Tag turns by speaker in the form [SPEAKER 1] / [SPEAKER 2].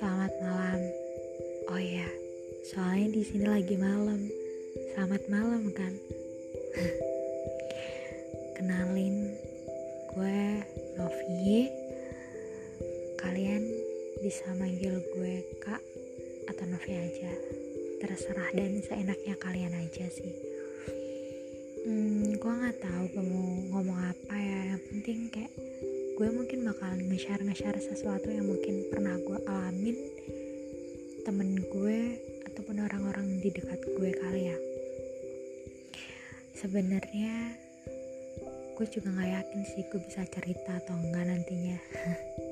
[SPEAKER 1] malam. Oh ya, soalnya di sini lagi malam. Selamat malam kan? Kenalin, gue Novi. Kalian bisa manggil gue Kak atau Novi aja. Terserah dan seenaknya kalian aja sih. Hmm, gue nggak tahu gue mau ngomong apa ya. Yang penting kayak gue mungkin bakalan nge-share nge-share sesuatu yang mungkin pernah gue temen gue ataupun orang-orang di dekat gue kali ya. Sebenarnya gue juga nggak yakin sih gue bisa cerita atau enggak nantinya